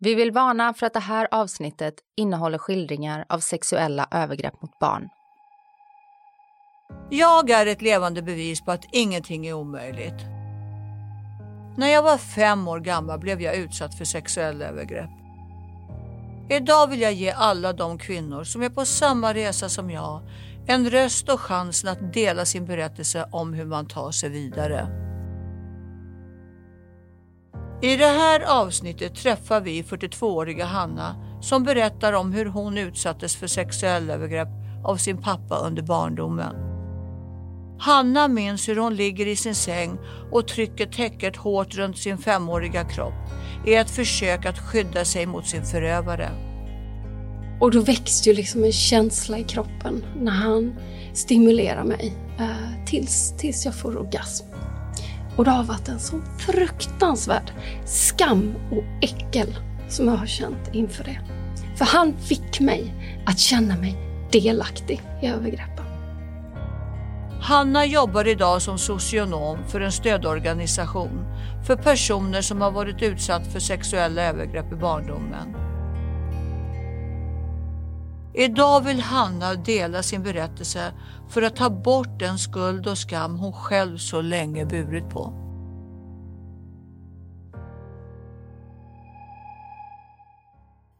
Vi vill varna för att det här avsnittet innehåller skildringar av sexuella övergrepp mot barn. Jag är ett levande bevis på att ingenting är omöjligt. När jag var fem år gammal blev jag utsatt för sexuella övergrepp. Idag vill jag ge alla de kvinnor som är på samma resa som jag en röst och chansen att dela sin berättelse om hur man tar sig vidare. I det här avsnittet träffar vi 42-åriga Hanna som berättar om hur hon utsattes för sexuella övergrepp av sin pappa under barndomen. Hanna minns hur hon ligger i sin säng och trycker täcket hårt runt sin femåriga kropp i ett försök att skydda sig mot sin förövare. Och då växte ju liksom en känsla i kroppen när han stimulerar mig eh, tills, tills jag får orgasm. Och det har varit en sån fruktansvärd skam och äckel som jag har känt inför det. För han fick mig att känna mig delaktig i övergreppen. Hanna jobbar idag som socionom för en stödorganisation för personer som har varit utsatt för sexuella övergrepp i barndomen. Idag vill Hanna dela sin berättelse för att ta bort den skuld och skam hon själv så länge burit på.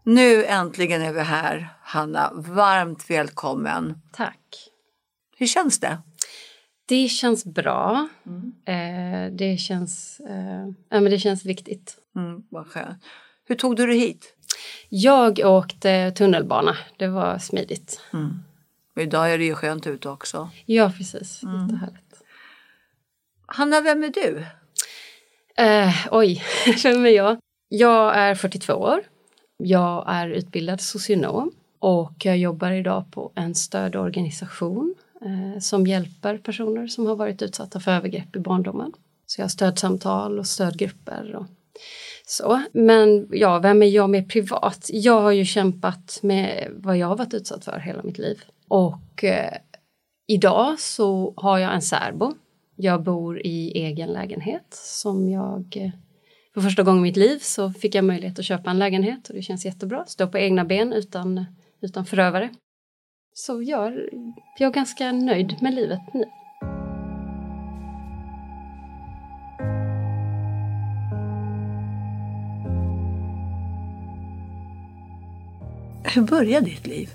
Nu äntligen är vi här, Hanna. Varmt välkommen. Tack. Hur känns det? Det känns bra. Eh, det, känns, eh, ja, men det känns viktigt. Mm, vad skönt. Hur tog du dig hit? Jag åkte tunnelbana. Det var smidigt. Mm. Och idag är det ju skönt ute också. Ja, precis. Härligt. Hanna, vem är du? Eh, oj, vem är jag? Jag är 42 år. Jag är utbildad socionom och jag jobbar idag på en stödorganisation eh, som hjälper personer som har varit utsatta för övergrepp i barndomen. Så jag har stödsamtal och stödgrupper och så. Men ja, vem är jag mer privat? Jag har ju kämpat med vad jag har varit utsatt för hela mitt liv. Och eh, idag så har jag en särbo. Jag bor i egen lägenhet som jag eh, för första gången i mitt liv så fick jag möjlighet att köpa en lägenhet och det känns jättebra. Stå på egna ben utan, utan förövare. Så jag, jag är ganska nöjd med livet nu. Hur började ditt liv?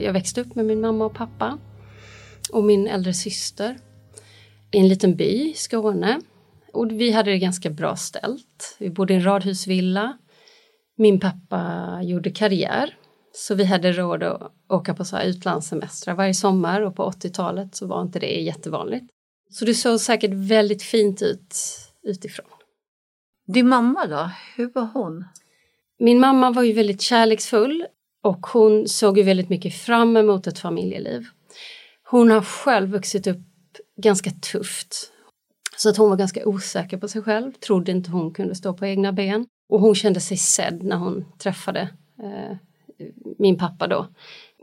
Jag växte upp med min mamma och pappa och min äldre syster i en liten by i Skåne. Och vi hade det ganska bra ställt. Vi bodde i en radhusvilla. Min pappa gjorde karriär så vi hade råd att åka på så här utlandssemestrar varje sommar och på 80-talet så var inte det jättevanligt. Så det såg säkert väldigt fint ut utifrån. Din mamma då? Hur var hon? Min mamma var ju väldigt kärleksfull och hon såg ju väldigt mycket fram emot ett familjeliv. Hon har själv vuxit upp ganska tufft. Så att hon var ganska osäker på sig själv, trodde inte hon kunde stå på egna ben. Och hon kände sig sedd när hon träffade eh, min pappa då.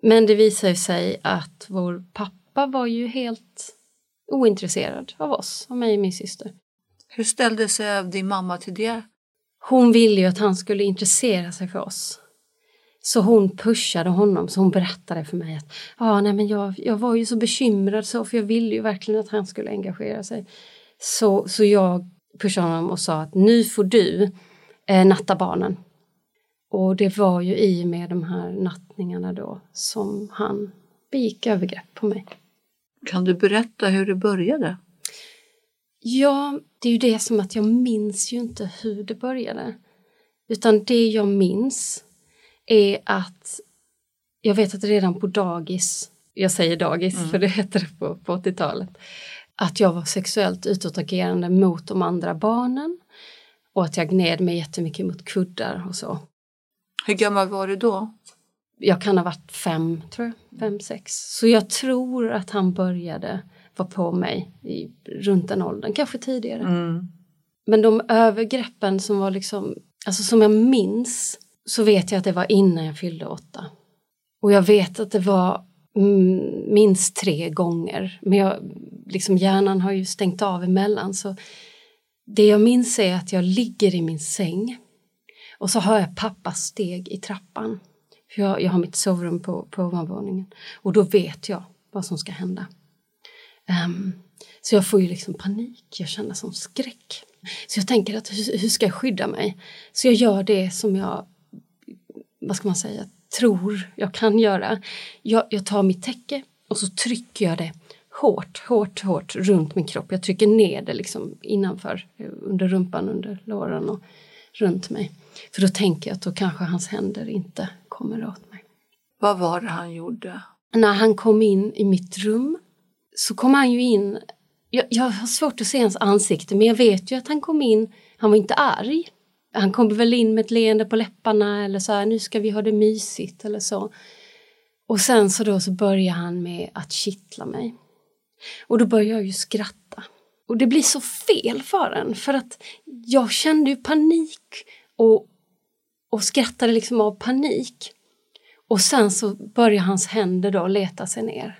Men det visade sig att vår pappa var ju helt ointresserad av oss, av mig och min syster. Hur ställde sig din mamma till det? Hon ville ju att han skulle intressera sig för oss. Så hon pushade honom, så hon berättade för mig att ah, nej, men jag, jag var ju så bekymrad så, för jag ville ju verkligen att han skulle engagera sig. Så, så jag pushade honom och sa att nu får du eh, natta barnen. Och det var ju i och med de här nattningarna då som han begick övergrepp på mig. Kan du berätta hur det började? Ja, det är ju det som att jag minns ju inte hur det började. Utan det jag minns är att jag vet att redan på dagis, jag säger dagis Mm. för det hette det på, på 80-talet, att jag var sexuellt utåtagerande mot de andra barnen och att jag gned mig jättemycket mot kuddar och så. Hur gammal var du då? jag kan ha varit fem, tror jag, fem, sex. Så jag tror att han började vara på mig i, runt den åldern, kanske tidigare. Mm. Men de övergreppen som var liksom, alltså som jag minns, så vet jag att det var innan jag fyllde åtta. Och jag vet att det var minst tre gånger, men jag, liksom hjärnan har ju stängt av emellan så det jag minns är att jag ligger i min säng och så hör jag pappas steg i trappan. För jag, jag har mitt sovrum på, på ovanvåningen och då vet jag vad som ska hända. Um, så jag får ju liksom panik, jag känner som skräck. Så jag tänker att hur, hur, ska jag skydda mig? Så jag gör det som jag, vad ska man säga, tror jag kan göra. Jag, jag tar mitt täcke och så trycker jag det hårt, hårt, hårt runt min kropp. Jag trycker ner det liksom innanför, under rumpan, under låren och runt mig. För då tänker jag att då kanske hans händer inte kommer åt mig. Vad var det han gjorde? När han kom in i mitt rum så kom han ju in, jag, jag har svårt att se hans ansikte men jag vet ju att han kom in, han var inte arg. Han kom väl in med ett leende på läpparna eller så här, nu ska vi ha det mysigt eller så. Och sen så då så börjar han med att kittla mig. Och då börjar jag ju skratta. Och det blir så fel för en för att jag kände ju panik och, och skrattade liksom av panik. Och sen så börjar hans händer då leta sig ner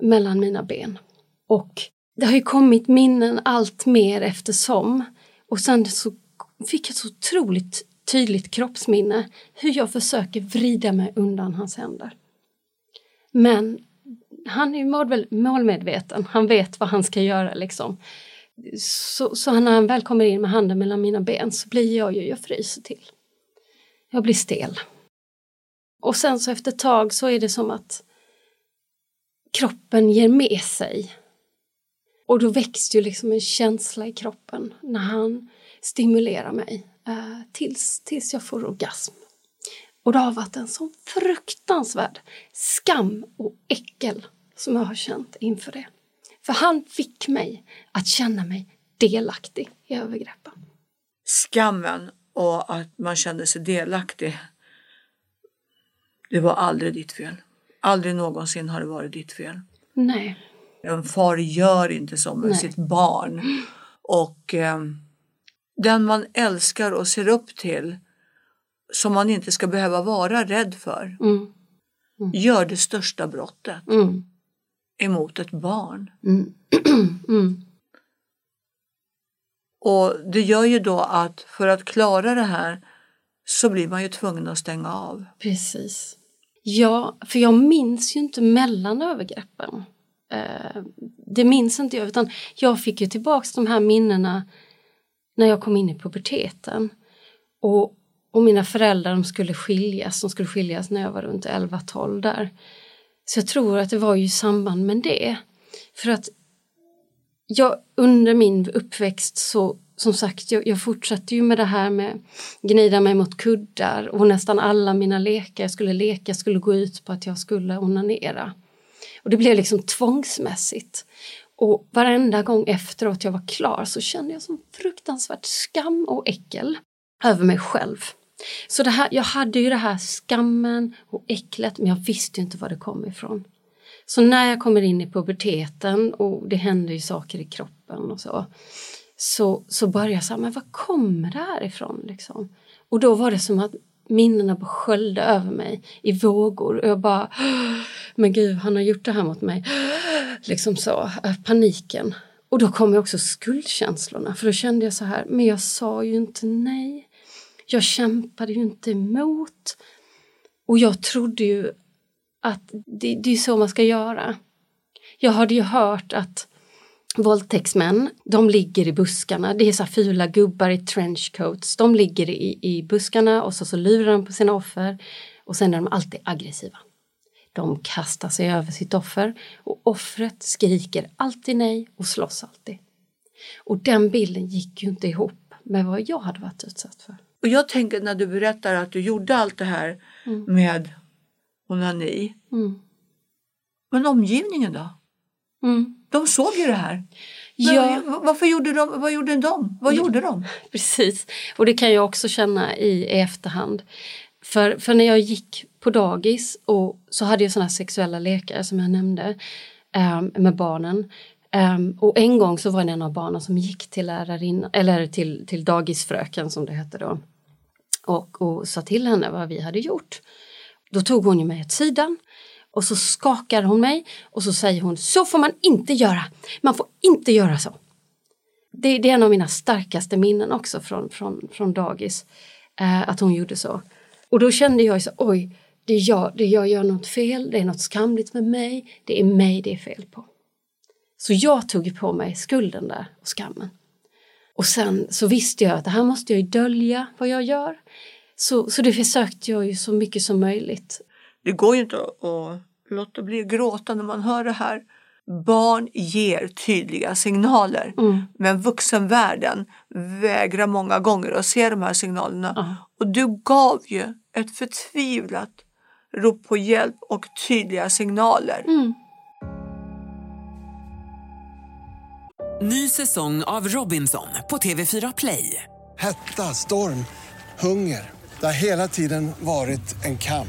mellan mina ben. Och det har ju kommit minnen allt mer eftersom. Och sen så fick ett så otroligt tydligt kroppsminne hur jag försöker vrida mig undan hans händer. Men han är ju målmedveten, han vet vad han ska göra liksom. Så, så när han väl kommer in med handen mellan mina ben så blir jag ju, jag fryser till. Jag blir stel. Och sen så efter ett tag så är det som att kroppen ger med sig. Och då växer ju liksom en känsla i kroppen när han stimulerar mig eh, tills, tills jag får orgasm. Och det har varit en sån fruktansvärd skam och äckel som jag har känt inför det. För han fick mig att känna mig delaktig i övergreppen. Skammen och att man kände sig delaktig. Det var aldrig ditt fel. Aldrig någonsin har det varit ditt fel. Nej. En far gör inte så med Nej. sitt barn. Och eh, den man älskar och ser upp till som man inte ska behöva vara rädd för mm. Mm. gör det största brottet mm. emot ett barn. Mm. Mm. Och det gör ju då att för att klara det här så blir man ju tvungen att stänga av. Precis. Ja, för jag minns ju inte mellan övergreppen. Eh, det minns inte jag, utan jag fick ju tillbaks de här minnena när jag kom in i puberteten. Och, och mina föräldrar de skulle skiljas, de skulle skiljas när jag var runt 11-12 där. Så jag tror att det var ju i samband med det. För att jag under min uppväxt så som sagt, jag, jag fortsatte ju med det här med gnida mig mot kuddar och nästan alla mina lekar jag skulle leka skulle gå ut på att jag skulle onanera. Och det blev liksom tvångsmässigt. Och varenda gång efteråt jag var klar så kände jag som fruktansvärt skam och äckel över mig själv. Så det här, jag hade ju det här skammen och äcklet men jag visste ju inte var det kom ifrån. Så när jag kommer in i puberteten och det händer ju saker i kroppen och så så, så började jag säga, men var kommer det här ifrån? Liksom? Och då var det som att minnena bara sköljde över mig i vågor och jag bara, men gud, han har gjort det här mot mig. Liksom så, eh, paniken. Och då kom också skuldkänslorna, för då kände jag så här, men jag sa ju inte nej. Jag kämpade ju inte emot. Och jag trodde ju att det, det är så man ska göra. Jag hade ju hört att våldtäktsmän, de ligger i buskarna. Det är så fula gubbar i trenchcoats. De ligger i, i buskarna och så, så lurar de på sina offer och sen är de alltid aggressiva. De kastar sig över sitt offer och offret skriker alltid nej och slåss alltid. Och den bilden gick ju inte ihop med vad jag hade varit utsatt för. Och jag tänker när du berättar att du gjorde allt det här mm. med onani. Mm. Men omgivningen då? Mm. De såg ju det här. Ja. varför gjorde de, vad gjorde de? Vad gjorde de? Precis, och det kan jag också känna i, i efterhand. För, för när jag gick på dagis och så hade jag såna sexuella lekar som jag nämnde um, med barnen. Um, och en gång så var det en av barnen som gick till lärarinnan, eller till, till dagisfröken som det hette då och, och sa till henne vad vi hade gjort. Då tog hon ju mig åt sidan och så skakar hon mig och så säger hon så får man inte göra. Man får inte göra så. Det, det är en av mina starkaste minnen också från, från, från dagis. Eh, att hon gjorde så. Och då kände jag så oj, det är jag, det är jag gör något fel, det är något skamligt med mig, det är mig det är fel på. Så jag tog på mig skulden där och skammen. Och sen så visste jag att det här måste jag ju dölja vad jag gör. Så, så det försökte jag ju så mycket som möjligt. Det går ju inte att låta bli att gråta när man hör det här. Barn ger tydliga signaler, mm. men vuxenvärlden vägrar många gånger att se de här signalerna. Mm. Och du gav ju ett förtvivlat rop på hjälp och tydliga signaler. Mm. Ny säsong av Robinson på TV4 Play. Hetta, storm, hunger. Det har hela tiden varit en kamp.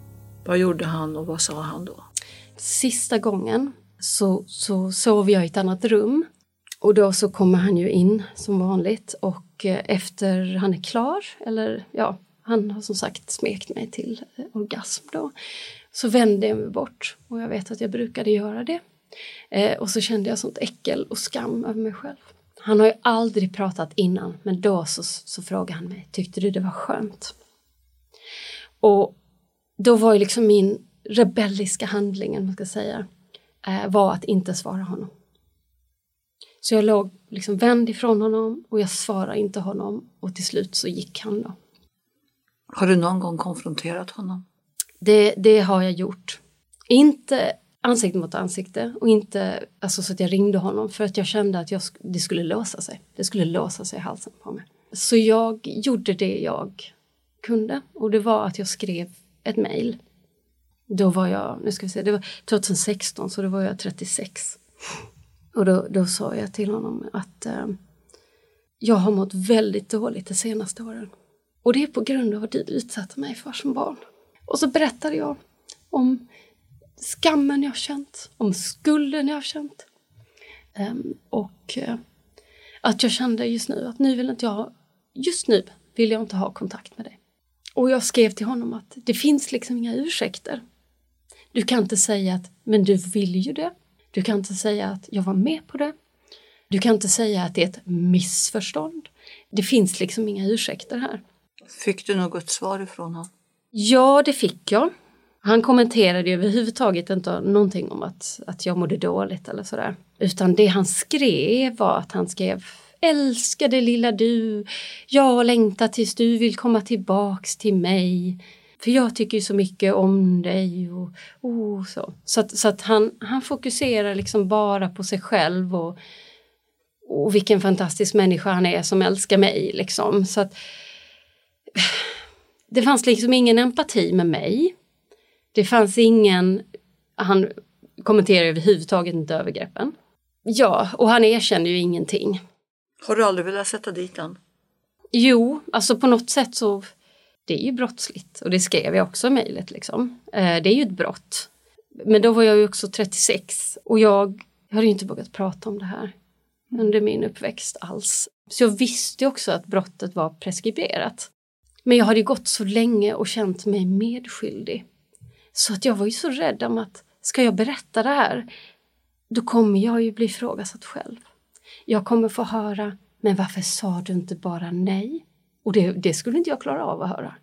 vad gjorde han och vad sa han då? Sista gången så, så sov jag i ett annat rum och då så kommer han ju in som vanligt och eh, efter han är klar, eller ja, han har som sagt smekt mig till eh, orgasm då, så vände jag mig bort och jag vet att jag brukade göra det. Eh, och så kände jag sånt äckel och skam över mig själv. Han har ju aldrig pratat innan, men då så, så frågade han mig, tyckte du det var skönt? Och då var ju liksom min rebelliska handling, man ska säga, eh, var att inte svara honom. Så jag låg liksom vänd ifrån honom och jag svarade inte honom och till slut så gick han då. Har du någon gång konfronterat honom? Det, det har jag gjort. Inte ansikte mot ansikte och inte alltså, så att jag ringde honom för att jag kände att jag, det skulle låsa sig. Det skulle låsa sig i halsen på mig. Så jag gjorde det jag kunde och det var att jag skrev ett mejl. Då var jag, nu ska vi se, det var 2016 så då var jag 36. Och då, då sa jag till honom att eh, jag har mått väldigt dåligt de senaste åren. Och det är på grund av vad du utsatte mig för som barn. Och så berättade jag om skammen jag känt, om skulden jag känt. Um, och uh, att jag kände just nu att nu vill inte jag, just nu vill jag inte ha kontakt med dig. Och jag skrev till honom att det finns liksom inga ursäkter. Du kan inte säga att men du vill ju det. Du kan inte säga att jag var med på det. Du kan inte säga att det är ett missförstånd. Det finns liksom inga ursäkter här. Fick du något svar ifrån honom? Ja, det fick jag. Han kommenterade överhuvudtaget inte någonting om att, att jag mådde dåligt eller sådär. Utan det han skrev var att han skrev Älskade lilla du, jag längtar tills du vill komma tillbaks till mig. För jag tycker så mycket om dig. Och, och så så att, så att han, han fokuserar liksom bara på sig själv och, och vilken fantastisk människa han är som älskar mig. Liksom. Så att, det fanns liksom ingen empati med mig. Det fanns ingen, han kommenterar överhuvudtaget inte övergreppen. Ja, och han erkände ju ingenting. Har du aldrig velat sätta dit den? Jo, alltså på något sätt så det är ju brottsligt och det skrev jag också i mejlet. Liksom. Eh, det är ju ett brott. Men då var jag ju också 36 och jag hade inte vågat prata om det här under min uppväxt alls. Så jag visste också att brottet var preskriberat. Men jag hade gått så länge och känt mig medskyldig. Så att jag var ju så rädd om att ska jag berätta det här, då kommer jag ju bli ifrågasatt själv. Jag kommer få höra Men varför sa du inte bara nej? Och det, det skulle inte jag klara av att höra.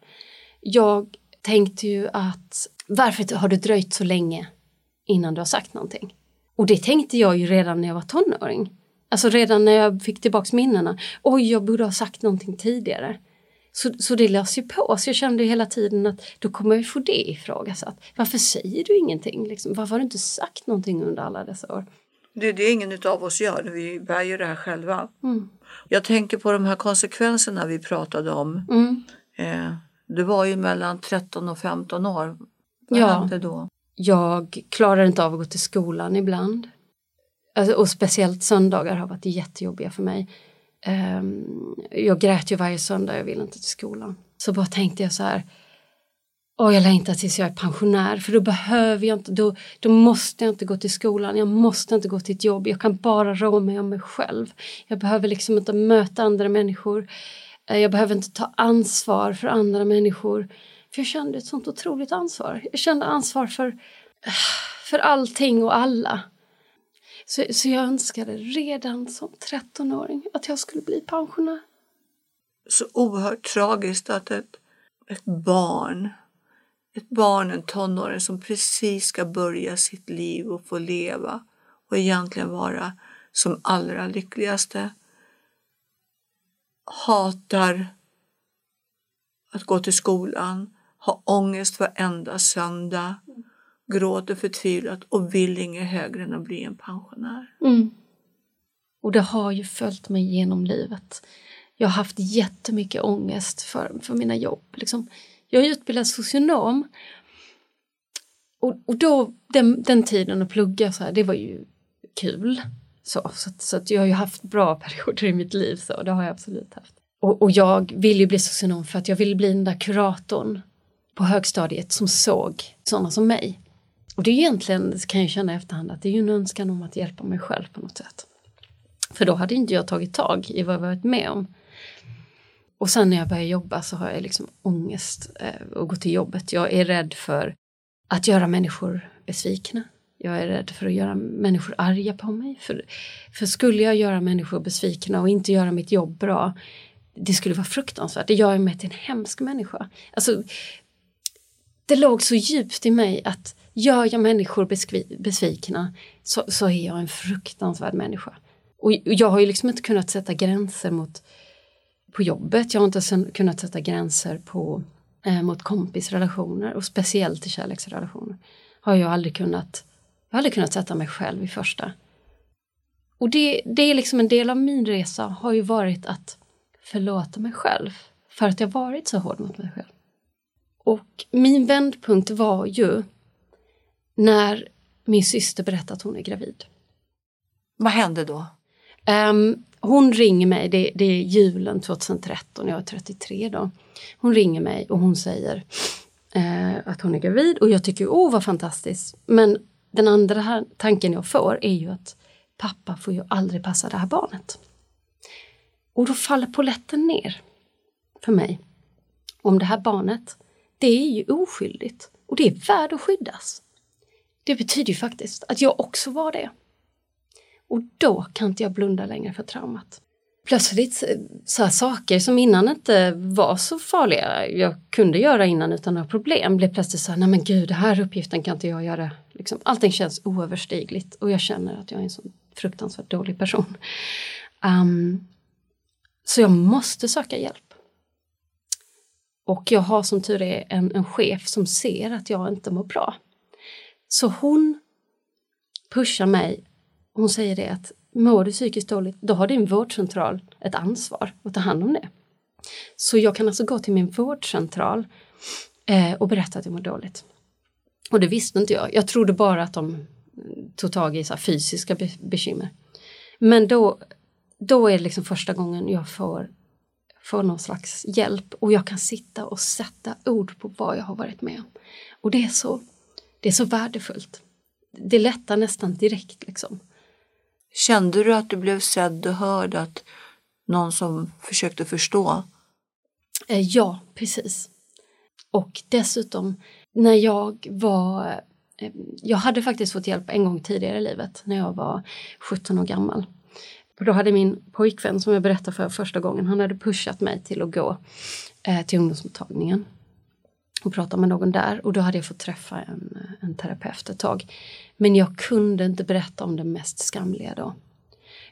Jag tänkte ju att varför har du dröjt så länge innan du har sagt någonting? Och det tänkte jag ju redan när jag var tonåring. Alltså redan när jag fick tillbaks minnena. Oj, jag borde ha sagt någonting tidigare. Så, så det lös ju på. Så jag kände hela tiden att då kommer vi få det ifrågasatt. Varför säger du ingenting? Liksom? Varför har du inte sagt någonting under alla dessa år? Det är det ingen av oss gör. Vi bär ju det här själva. Mm. Jag tänker på de här konsekvenserna vi pratade om. Mm. Eh, du var ju mellan 13 och 15 år. Vad Ja. hände då? Jag klarar inte av att gå till skolan ibland. Alltså, och speciellt söndagar har varit jättejobbiga för mig. Ehm, jag grät ju varje söndag, jag ville inte till skolan. Så bara tänkte jag så här, åh jag längtar tills jag är pensionär för då behöver jag inte, då, då måste jag inte gå till skolan, jag måste inte gå till ett jobb, jag kan bara rå mig om mig själv. Jag behöver liksom inte möta andra människor, eh, jag behöver inte ta ansvar för andra människor. För jag kände ett sånt otroligt ansvar. Jag kände ansvar för, för allting och alla. Så, så jag önskade redan som 13-åring att jag skulle bli pensionär. Så oerhört tragiskt att ett, ett barn, ett barn, en tonåring som precis ska börja sitt liv och få leva och egentligen vara som allra lyckligaste hatar att gå till skolan, har ångest varenda söndag, gråter förtvivlat och vill inget högre än att bli en pensionär. Mm. Och det har ju följt mig genom livet. Jag har haft jättemycket ångest för, för mina jobb. Liksom. Jag är utbildad socionom. Och, och då, den, den tiden att plugga så här, det var ju kul. Så, så, att, så att jag har ju haft bra perioder i mitt liv, så det har jag absolut haft. Och, och jag ville ju bli socionom för att jag ville bli den där kuratorn på högstadiet som såg sådana som mig. Och det är egentligen, det kan jag känna i efterhand, att det är ju en önskan om att hjälpa mig själv på något sätt. För då hade inte jag tagit tag i vad jag varit med om. Och sen när jag börjar jobba så har jag liksom ångest eh, att gå till jobbet. Jag är rädd för att göra människor besvikna. Jag är rädd för att göra människor arga på mig. För, för skulle jag göra människor besvikna och inte göra mitt jobb bra, det skulle vara fruktansvärt. Det gör mig till en hemsk människa. Alltså, det låg så djupt i mig att gör jag människor besvikna så, så är jag en fruktansvärd människa. Och jag har ju liksom inte kunnat sätta gränser mot på jobbet, jag har inte kunnat sätta gränser på, eh, mot kompisrelationer och speciellt i kärleksrelationer. Har jag aldrig kunnat, jag har aldrig kunnat sätta mig själv i första. Och det, det är liksom en del av min resa har ju varit att förlåta mig själv för att jag varit så hård mot mig själv. Och min vändpunkt var ju när min syster berättade att hon är gravid. Vad hände då? Um, hon ringer mig, det, det, är julen 2013, jag är 33 då. Hon ringer mig och hon säger eh, att hon är gravid och jag tycker, åh oh, vad fantastiskt. Men den andra här, tanken jag får är ju att pappa får ju aldrig passa det här barnet. Och då faller poletten ner för mig. Om det här barnet, det är ju oskyldigt och det är värd att skyddas. Det betyder ju faktiskt att jag också var det. Och då kan inte jag blunda längre för traumat. Plötsligt eh, så här saker som innan inte var så farliga, jag kunde göra innan utan några problem, blev plötsligt så här, nej men gud, den här uppgiften kan inte jag göra. Liksom, allting känns oöverstigligt och jag känner att jag är en sån fruktansvärt dålig person. Um, så jag måste söka hjälp. Och jag har som tur är en, en chef som ser att jag inte mår bra. Så hon pushar mig. Hon säger det att mår du psykiskt dåligt, då har din vårdcentral ett ansvar att ta hand om det. Så jag kan alltså gå till min vårdcentral eh, och berätta att jag mår dåligt. Och det visste inte jag. Jag trodde bara att de mm, tog tag i så fysiska be bekymmer. Men då, då är det liksom första gången jag får, får någon slags hjälp och jag kan sitta och sätta ord på vad jag har varit med om. Och det är så, det är så värdefullt. Det lättar nästan direkt liksom. Kände du att du blev sedd och hörd, att någon som försökte förstå? Eh, ja, precis. Och dessutom när jag var eh, jag hade faktiskt fått hjälp en gång tidigare i livet när jag var 17 år gammal. Och då hade min pojkvän som jag berättade för första gången, han hade pushat mig till att gå eh, till ungdomsmottagningen och prata med någon där och då hade jag fått träffa en, en terapeut ett tag. Men jag kunde inte berätta om det mest skamliga då.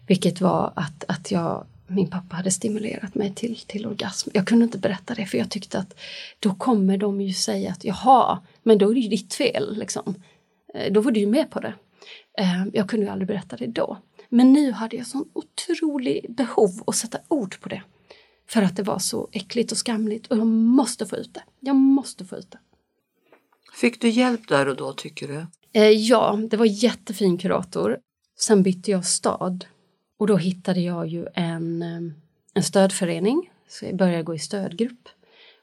Vilket var att, att jag, min pappa hade stimulerat mig till, till orgasm. Jag kunde inte berätta det för jag tyckte att då kommer de ju säga att jaha, men då är det ju ditt fel. Liksom. Eh, då var du ju med på det. Eh, jag kunde ju aldrig berätta det då. Men nu hade jag sån otrolig behov att sätta ord på det. För att det var så äckligt och skamligt och jag måste få ut det. Jag måste få ut det. Fick du hjälp där och då tycker du? Eh, ja, det var jättefin kurator. Sen bytte jag stad och då hittade jag ju en, eh, en stödförening. Så jag började gå i stödgrupp.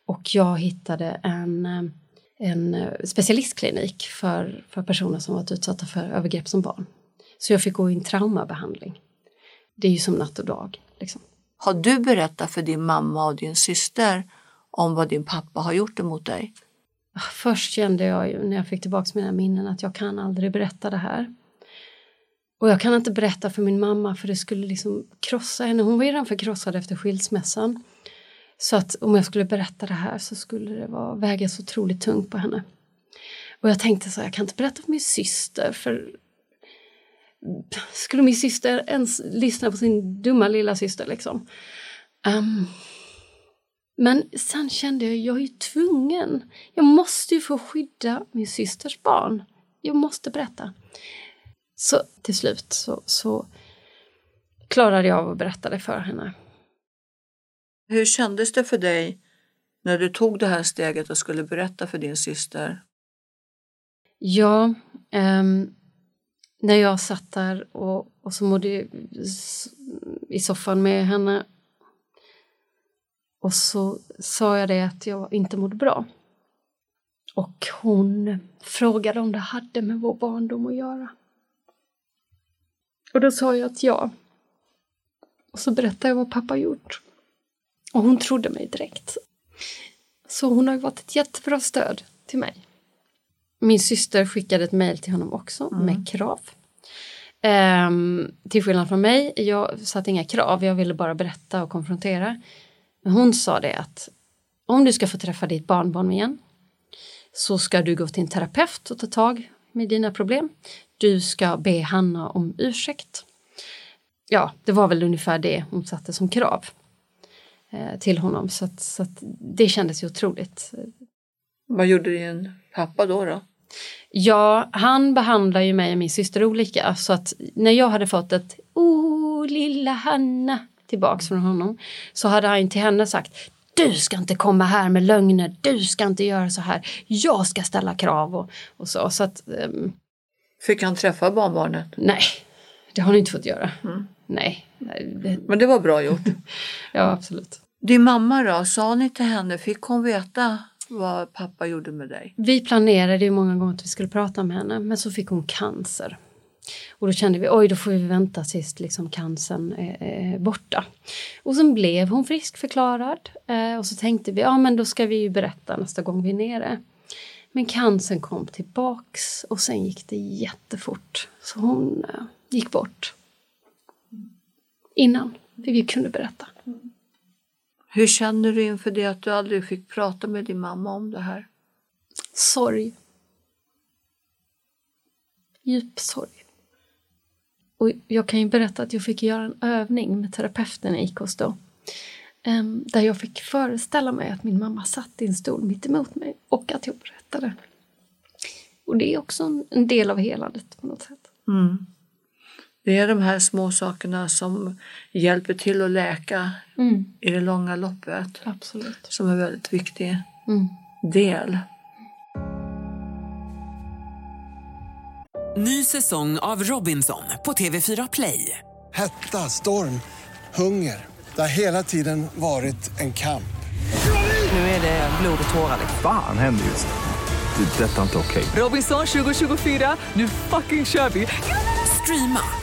Och jag hittade en, eh, en specialistklinik för, för personer som varit utsatta för övergrepp som barn. Så jag fick gå i en traumabehandling. Det är ju som natt och dag. Liksom. Har du berättat för din mamma och din syster om vad din pappa har gjort emot dig? Ah, först kände jag ju när jag fick tillbaka mina minnen att jag kan aldrig berätta det här. Och jag kan inte berätta för min mamma för det skulle liksom krossa henne. Hon var ju redan förkrossad efter skilsmässan. Så att om jag skulle berätta det här så skulle det vara, väga så otroligt tungt på henne. Och jag tänkte så här, jag kan inte berätta för min syster för skulle min syster ens lyssna på sin dumma lilla syster liksom? Um, men sen kände jag, jag är ju tvungen. Jag måste ju få skydda min systers barn. Jag måste berätta. Så till slut så, så klarade jag av att berätta det för henne. Hur kändes det för dig när du tog det här steget och skulle berätta för din syster? Ja, um, när jag satt där och, och så mådde i soffan med henne och så sa jag det att jag inte mådde bra. Och hon frågade om det hade med vår barndom att göra. Och då sa jag att ja. Och så berättade jag vad pappa gjort. Och hon trodde mig direkt. Så hon har varit ett jättebra stöd till mig. Min syster skickade ett mejl till honom också mm. med krav. Um, till skillnad från mig, jag satte inga krav, jag ville bara berätta och konfrontera. Men hon sa det att om du ska få träffa ditt barnbarn igen så ska du gå till en terapeut och ta tag med dina problem. Du ska be Hanna om ursäkt. Ja, det var väl ungefär det hon satte som krav eh, till honom så, att, så att det kändes ju otroligt. Vad gjorde din pappa då? då? Ja, han behandlar ju mig och min syster olika så att när jag hade fått ett Oh, lilla Hanna tillbaks från honom så hade han till henne sagt du ska inte komma här med lögner, du ska inte göra så här, jag ska ställa krav och, och så. så att, um... Fick han träffa barnbarnet? Nej, det har han inte fått göra. Mm. Nej. Det... Men det var bra gjort. ja, absolut. Din mamma då, sa ni till henne, fick hon veta vad pappa gjorde med dig? Vi planerade ju många gånger att vi skulle prata med henne men så fick hon cancer. Och då kände vi oj då får vi vänta tills liksom cancern är, borta. Och sen blev hon friskförklarad eh, och så tänkte vi ja men då ska vi ju berätta nästa gång vi är nere. Men cancern kom tillbaks och sen gick det jättefort. Så hon eh, gick bort. Innan vi kunde berätta. Hur känner du inför det att du aldrig fick prata med din mamma om det här? Sorg. Djup sorg. Och jag kan ju berätta att jag fick göra en övning med terapeuten i IKOS då. Där jag fick föreställa mig att min mamma satt i en stol mitt emot mig och att jag berättade. Och det är också en del av helandet på något sätt. Mm. Det är de här små sakerna som hjälper till att läka mm. i det långa loppet. Absolut. Som är väldigt viktig mm. del. Ny säsong av Robinson på TV4 Play. Hetta, storm, hunger. Det har hela tiden varit en kamp. Nu är det blod och tårar. Fan händer just det. Det är detta inte okej. Okay. Robinson 2024, nu fucking kör vi. Streama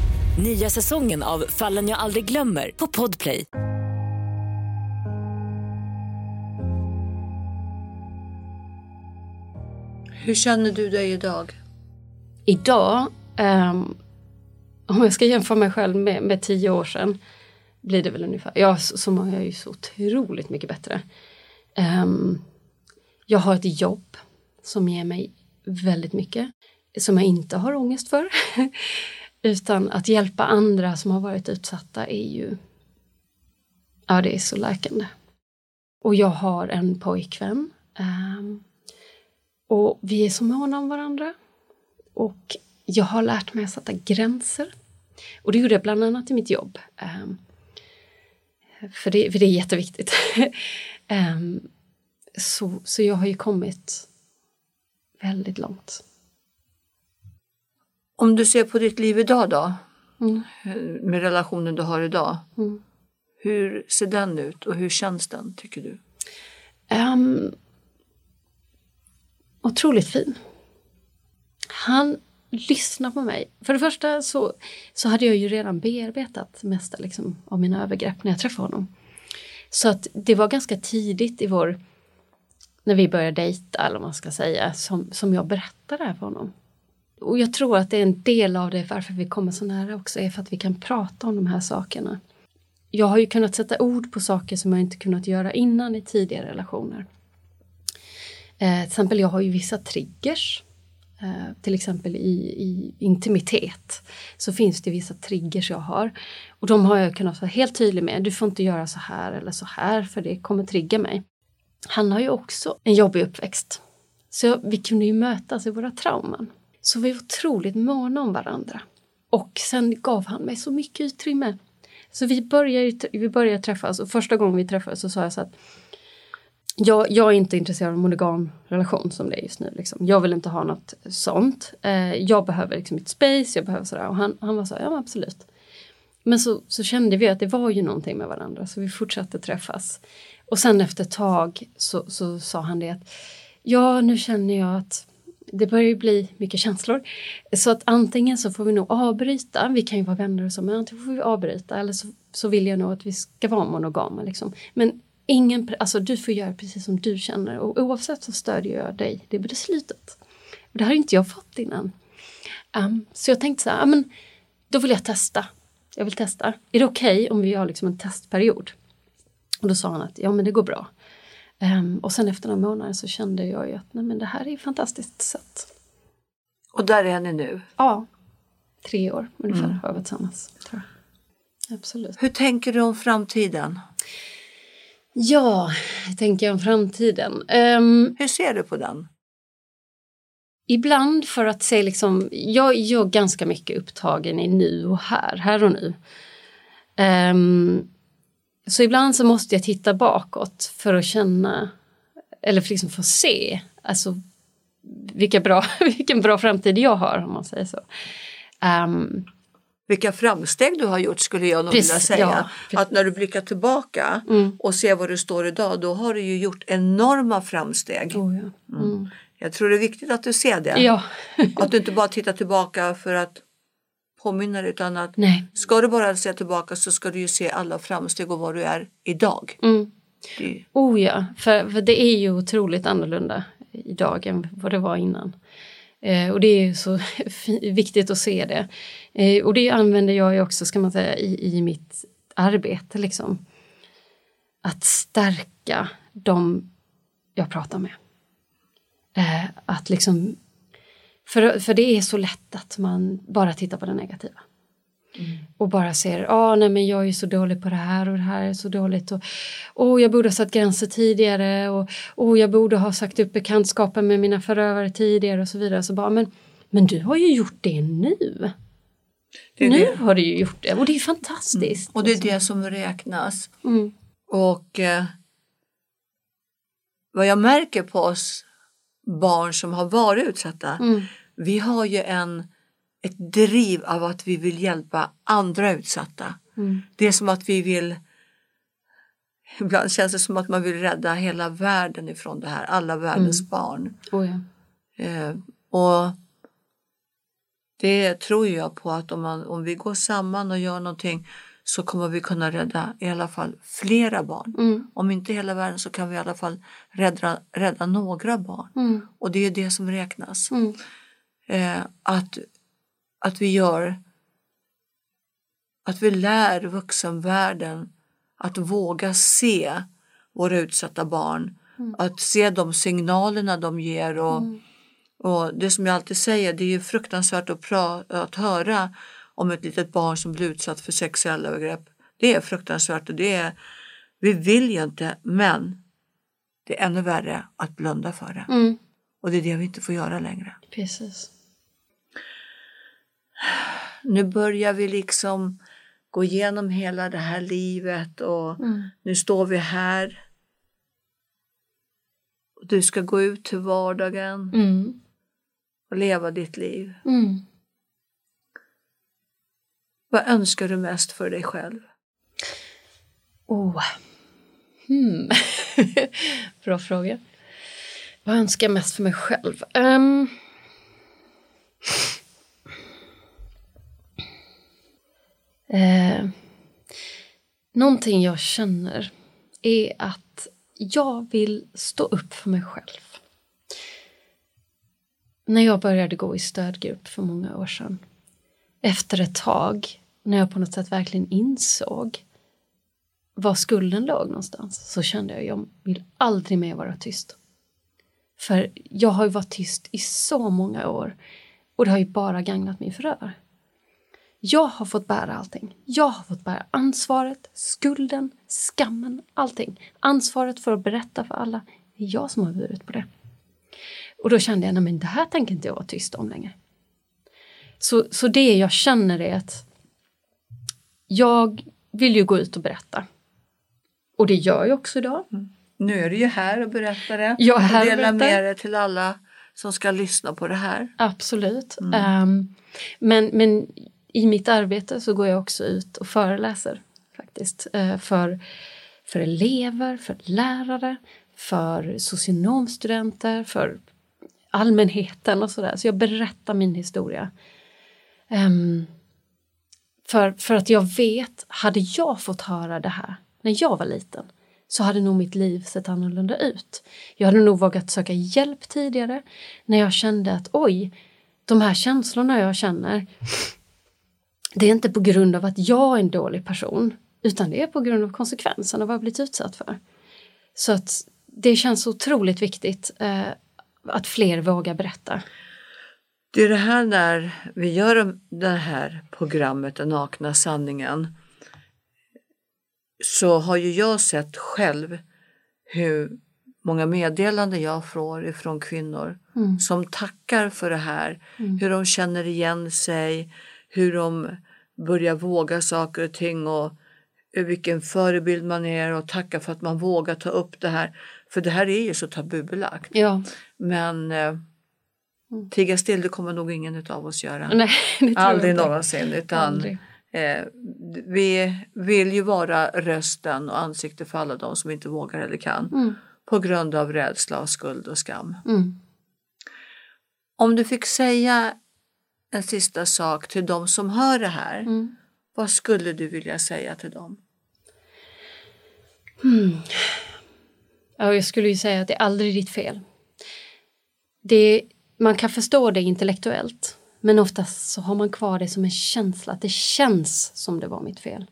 Nya säsongen av Fallen jag aldrig glömmer på Podplay. Hur känner du dig idag? Idag, um, om jag ska jämföra mig själv med, med tio år sedan, blir det väl ungefär, ja så, så mår jag ju så otroligt mycket bättre. Um, jag har ett jobb som ger mig väldigt mycket, som jag inte har ångest för. Utan att hjälpa andra som har varit utsatta är ju, ja det är så läkande. Och jag har en pojkvän. Um, och vi är så måna om varandra. Och jag har lärt mig att sätta gränser. Och det gjorde jag bland annat i mitt jobb. Um, för, det, för det är jätteviktigt. um, så, så jag har ju kommit väldigt långt. Om du ser på ditt liv idag då, Mm. med relationen du har idag. Mm. Hur ser den ut och hur känns den tycker du? Um, otroligt fin. Han lyssnar på mig. För det första så, så hade jag ju redan bearbetat mesta liksom, av mina övergrepp när jag träffade honom. Så att det var ganska tidigt i vår, när vi började dejta eller vad man ska säga, som, som jag berättade det här för honom. Och jag tror att det är en del av det varför vi kommer så nära också, är för att vi kan prata om de här sakerna. Jag har ju kunnat sätta ord på saker som jag inte kunnat göra innan i tidigare relationer. Eh, till exempel, jag har ju vissa triggers. Eh, till exempel i, i, intimitet så finns det vissa triggers jag har. Och de har jag kunnat vara helt tydlig med. Du får inte göra så här eller så här för det kommer trigga mig. Han har ju också en jobbig uppväxt. Så vi kunde ju mötas i våra trauman. Så vi var otroligt måna om varandra. Och sen gav han mig så mycket utrymme. Så vi började, vi började träffas och första gången vi träffades så sa jag så att jag, jag är inte intresserad av monogam relation som det är just nu. Liksom. Jag vill inte ha något sånt. Eh, jag behöver liksom mitt space, jag behöver sådär. Och han, han var så ja absolut. Men så, så kände vi att det var ju någonting med varandra så vi fortsatte träffas. Och sen efter ett tag så, så sa han det att ja nu känner jag att det börjar ju bli mycket känslor. Så att antingen så får vi nog avbryta, vi kan ju vara vänner och så, men antingen får vi avbryta eller så, så vill jag nog att vi ska vara monogama. Liksom. Men ingen, alltså du får göra precis som du känner och oavsett så stödjer jag dig det beslutet. Det har inte jag fått innan. Um, så jag tänkte så här, men då vill jag testa. Jag vill testa. Är det okej okay om vi har liksom en testperiod? Och då sa han att ja men det går bra. Um, och sen efter några månader så kände jag ju att nej men det här är ett fantastiskt sätt. Och där är ni nu? Ja, tre år ungefär mm. har vi varit tillsammans. Tror jag. Absolut. Hur tänker du om framtiden? Ja, hur tänker jag om framtiden? Um, Hur ser du på den? Ibland för att se liksom, jag är ganska mycket upptagen i nu och här, här och nu. Um, så ibland så måste jag titta bakåt för att känna, eller för, liksom att se, alltså vilka bra, vilken bra framtid jag har om man säger så. Um, vilka framsteg du har gjort skulle jag nog vilja säga. Ja, att när du blickar tillbaka mm. och ser var du står idag då har du ju gjort enorma framsteg. Oh, ja. mm. Mm. Jag tror det är viktigt att du ser det. Ja. att du inte bara tittar tillbaka för att påminna dig utan att Nej. ska du bara se tillbaka så ska du ju se alla framsteg och var du är idag. Mm. Det... Oh ja, för, för det är ju otroligt annorlunda idag än vad det var innan. Eh, och det är ju så viktigt att se det. Eh, och det använder jag ju också, ska man säga, i, i mitt arbete liksom. Att stärka de jag pratar med. Eh, att liksom, för, för det är så lätt att man bara tittar på det negativa. Mm. Och bara ser, ah, nej men jag är så dålig på det här och det här är så dåligt. Och oh, jag borde ha satt gränser tidigare och oh, jag borde ha sagt upp bekantskapen med mina förövare tidigare och så vidare. Så bara, men, men du har ju gjort det nu. Det nu det. har du ju gjort det och det är fantastiskt. Mm. Och det är det som räknas. Mm. Och eh, vad jag märker på oss barn som har varit utsatta, Mm. Vi har ju en ett driv av att vi vill hjälpa andra utsatta. Mm. Det är som att vi vill Ibland känns det som att man vill rädda hela världen ifrån det här, alla världens Mm. barn. Oh, ja. Eh, och det tror jag på att om, man, om vi går samman och gör någonting så kommer vi kunna rädda i alla fall flera barn. Mm. Om inte hela världen så kan vi i alla fall rädda, rädda några barn. Mm. Och det är det som räknas. Mm. Eh, att, att vi gör att vi lär vuxenvärlden att våga se våra utsatta barn. Att se de signalerna de ger och, och det som jag alltid säger, det är ju fruktansvärt att, pra- att höra om ett litet barn som blir utsatt för sexuella övergrepp. Det är fruktansvärt och det är, vi vill ju inte, men det är ännu värre att blunda för det. Mm. Och det är det vi inte får göra längre. Precis. Nu börjar vi liksom gå igenom hela det här livet och Mm. nu står vi här. Och Du ska gå ut till vardagen Mm. och leva ditt liv. Mm. Vad önskar du mest för dig själv? Oh. Hmm. Bra fråga. Vad önskar jag mest för mig själv? Um. Eh, någonting jag känner är att jag vill stå upp för mig själv. När jag började gå i stödgrupp för många år sedan, efter ett tag, när jag på något sätt verkligen insåg var skulden låg någonstans så kände jag att jag vill aldrig mer vara tyst. För jag har ju varit tyst i så många år och det har ju bara gagnat min förövare. Jag har fått bära allting. Jag har fått bära ansvaret, skulden, skammen, allting. Ansvaret för att berätta för alla. Det är jag som har burit på det. Och då kände jag, nej men det här tänker inte jag vara tyst om längre. Så, så det jag känner är att jag vill ju gå ut och berätta. Och det gör jag också idag. Nu är du ju här och berättar det. Jag är här och delar med dig till alla som ska lyssna på det här. Absolut. Ehm, men, men i mitt arbete så går jag också ut och föreläser faktiskt. Eh, för, för elever, för lärare, för socionomstudenter, för allmänheten och sådär. Så jag berättar min historia. Um, för, för att jag vet, hade jag fått höra det här när jag var liten så hade nog mitt liv sett annorlunda ut. Jag hade nog vågat söka hjälp tidigare när jag kände att oj, de här känslorna jag känner det är inte på grund av att jag är en dålig person utan det är på grund av konsekvenserna av vad jag blivit utsatt för. Så att det känns otroligt viktigt eh, att fler vågar berätta. Det är det här när vi gör det här programmet Den nakna sanningen så har ju jag sett själv hur många meddelanden jag får ifrån kvinnor Mm. som tackar för det här. Mm. Hur de känner igen sig, hur de börjar våga saker och ting och vilken förebild man är och tacka för att man vågar ta upp det här. För det här är ju så tabubelagt. Ja, Men eh, tiga still, det kommer nog ingen av oss göra. nej, det Aldrig inte. någonsin. Utan Aldrig. eh, vi vill ju vara rösten och ansikte för alla de som inte vågar eller kan. Mm. På grund av rädsla, skuld och skam. Mm. Om du fick säga en sista sak till de som hör det här. Mm. Vad skulle du vilja säga till dem? Ja, jag skulle ju säga att det är aldrig ditt fel. Det, man kan förstå det intellektuellt, men oftast så har man kvar det som en känsla, att det känns som det var mitt fel.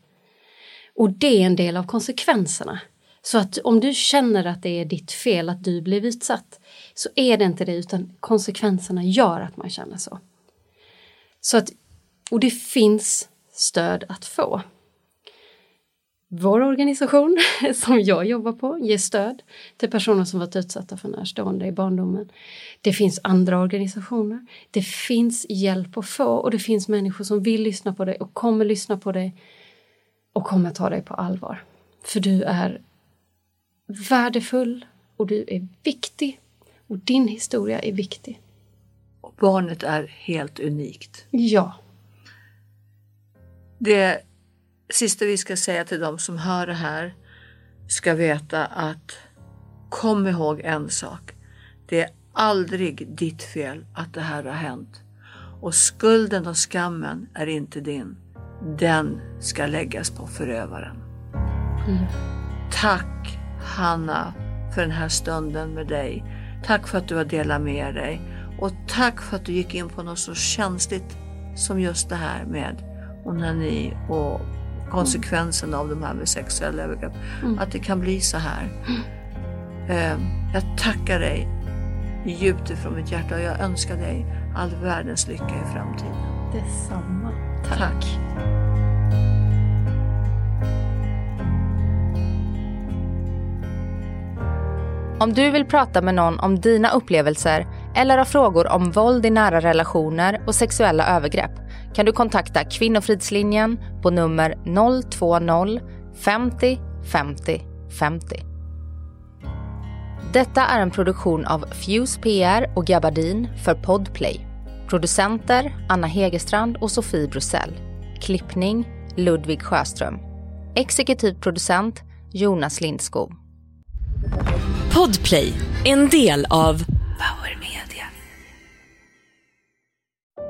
Och det är en del av konsekvenserna. Så att om du känner att det är ditt fel att du blev utsatt, så är det inte det, utan konsekvenserna gör att man känner så. Så att, och det finns stöd att få. Vår organisation som jag jobbar på ger stöd till personer som varit utsatta för närstående i barndomen. Det finns andra organisationer. Det finns hjälp att få och det finns människor som vill lyssna på dig och kommer lyssna på dig och kommer ta dig på allvar. För du är värdefull och du är viktig och din historia är viktig. Barnet är helt unikt. Ja. Det sista vi ska säga till de som hör det här ska veta att kom ihåg en sak. Det är aldrig ditt fel att det här har hänt. Och skulden och skammen är inte din. Den ska läggas på förövaren. Mm. Tack Hanna för den här stunden med dig. Tack för att du har delat med dig. Och tack för att du gick in på något så känsligt som just det här med onani och konsekvensen av de här med sexuella övergrepp. Mm. Att det kan bli så här. Eh, Jag tackar dig djupt ifrån mitt hjärta och jag önskar dig all världens lycka i framtiden. Detsamma. Tack. Om du vill prata med någon om dina upplevelser eller har frågor om våld i nära relationer och sexuella övergrepp kan du kontakta Kvinnofridslinjen på nummer 020 50 50 50. Detta är en produktion av Fuse PR och Gabardin för Podplay. Producenter Anna Hegerstrand och Sofie Brussell. Klippning Ludvig Sjöström. Exekutiv producent Jonas Lindskog. Podplay, en del av Power Media.